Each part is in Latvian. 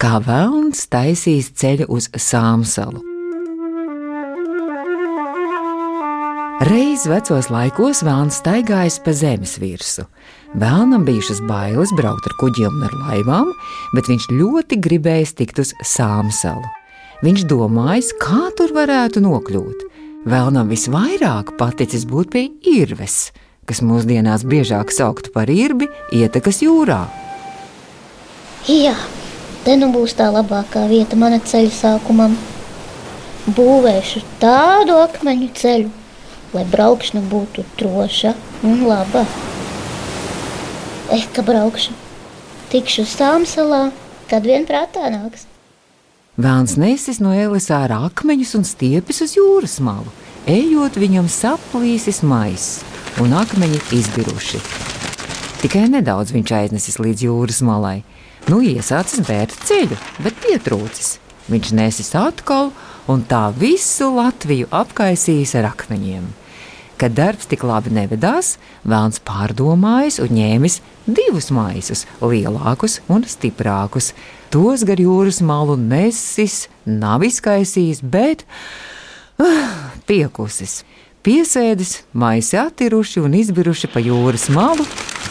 kā vēlns taisīs ceļu uz Sāmsalu. Reiz vecos laikos vēlns staigājis pa zemes virsmu. Vēlnam bijušas bailes braukt ar kuģiem un ar laivām, bet viņš ļoti gribēja tikt uz Sāmsalu. Viņš domājis, kā tur varētu nokļūt. Vēlnam visvairāk paticis būt pie Irves, kas mūsdienās biežāk sauktu par irbi, ietekas jūrā. Jā, te nu būs tā labākā vieta mana ceļa sākumam. Būvēšu tādu akmeņu ceļu, lai braukšana būtu droša un laba. Eh, ka braukšu, tikšu sāmsalā, kad vien prātā nāks. Vēlns nesis no ēles ārā akmeņus un stiepjas uz jūras malu. Ejot, viņam saplīsis maiss un akmeņi izbiruši. Tikai nedaudz viņš aiznesis līdz jūras malai. Nu, iesācis bērt ceļu, bet pietrūcis. Viņš nesis atkal un tā visu Latviju apkaisījis ar akmeņiem. Kad darbs tik labi nevedās, Vēlns pārdomājis un ņēmis divus maisus, lielākus un stiprākus. Tos gar jūras malu nesis, nav izkaisījis, bet uh, piekusis. Piesēdis, maisi attiruši un izbiruši pa jūras malu,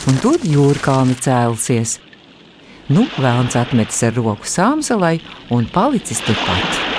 un tur jūrkāni cēlusies. Nu, Vēlns atmetis ar roku sāmsalai un palicis turpat.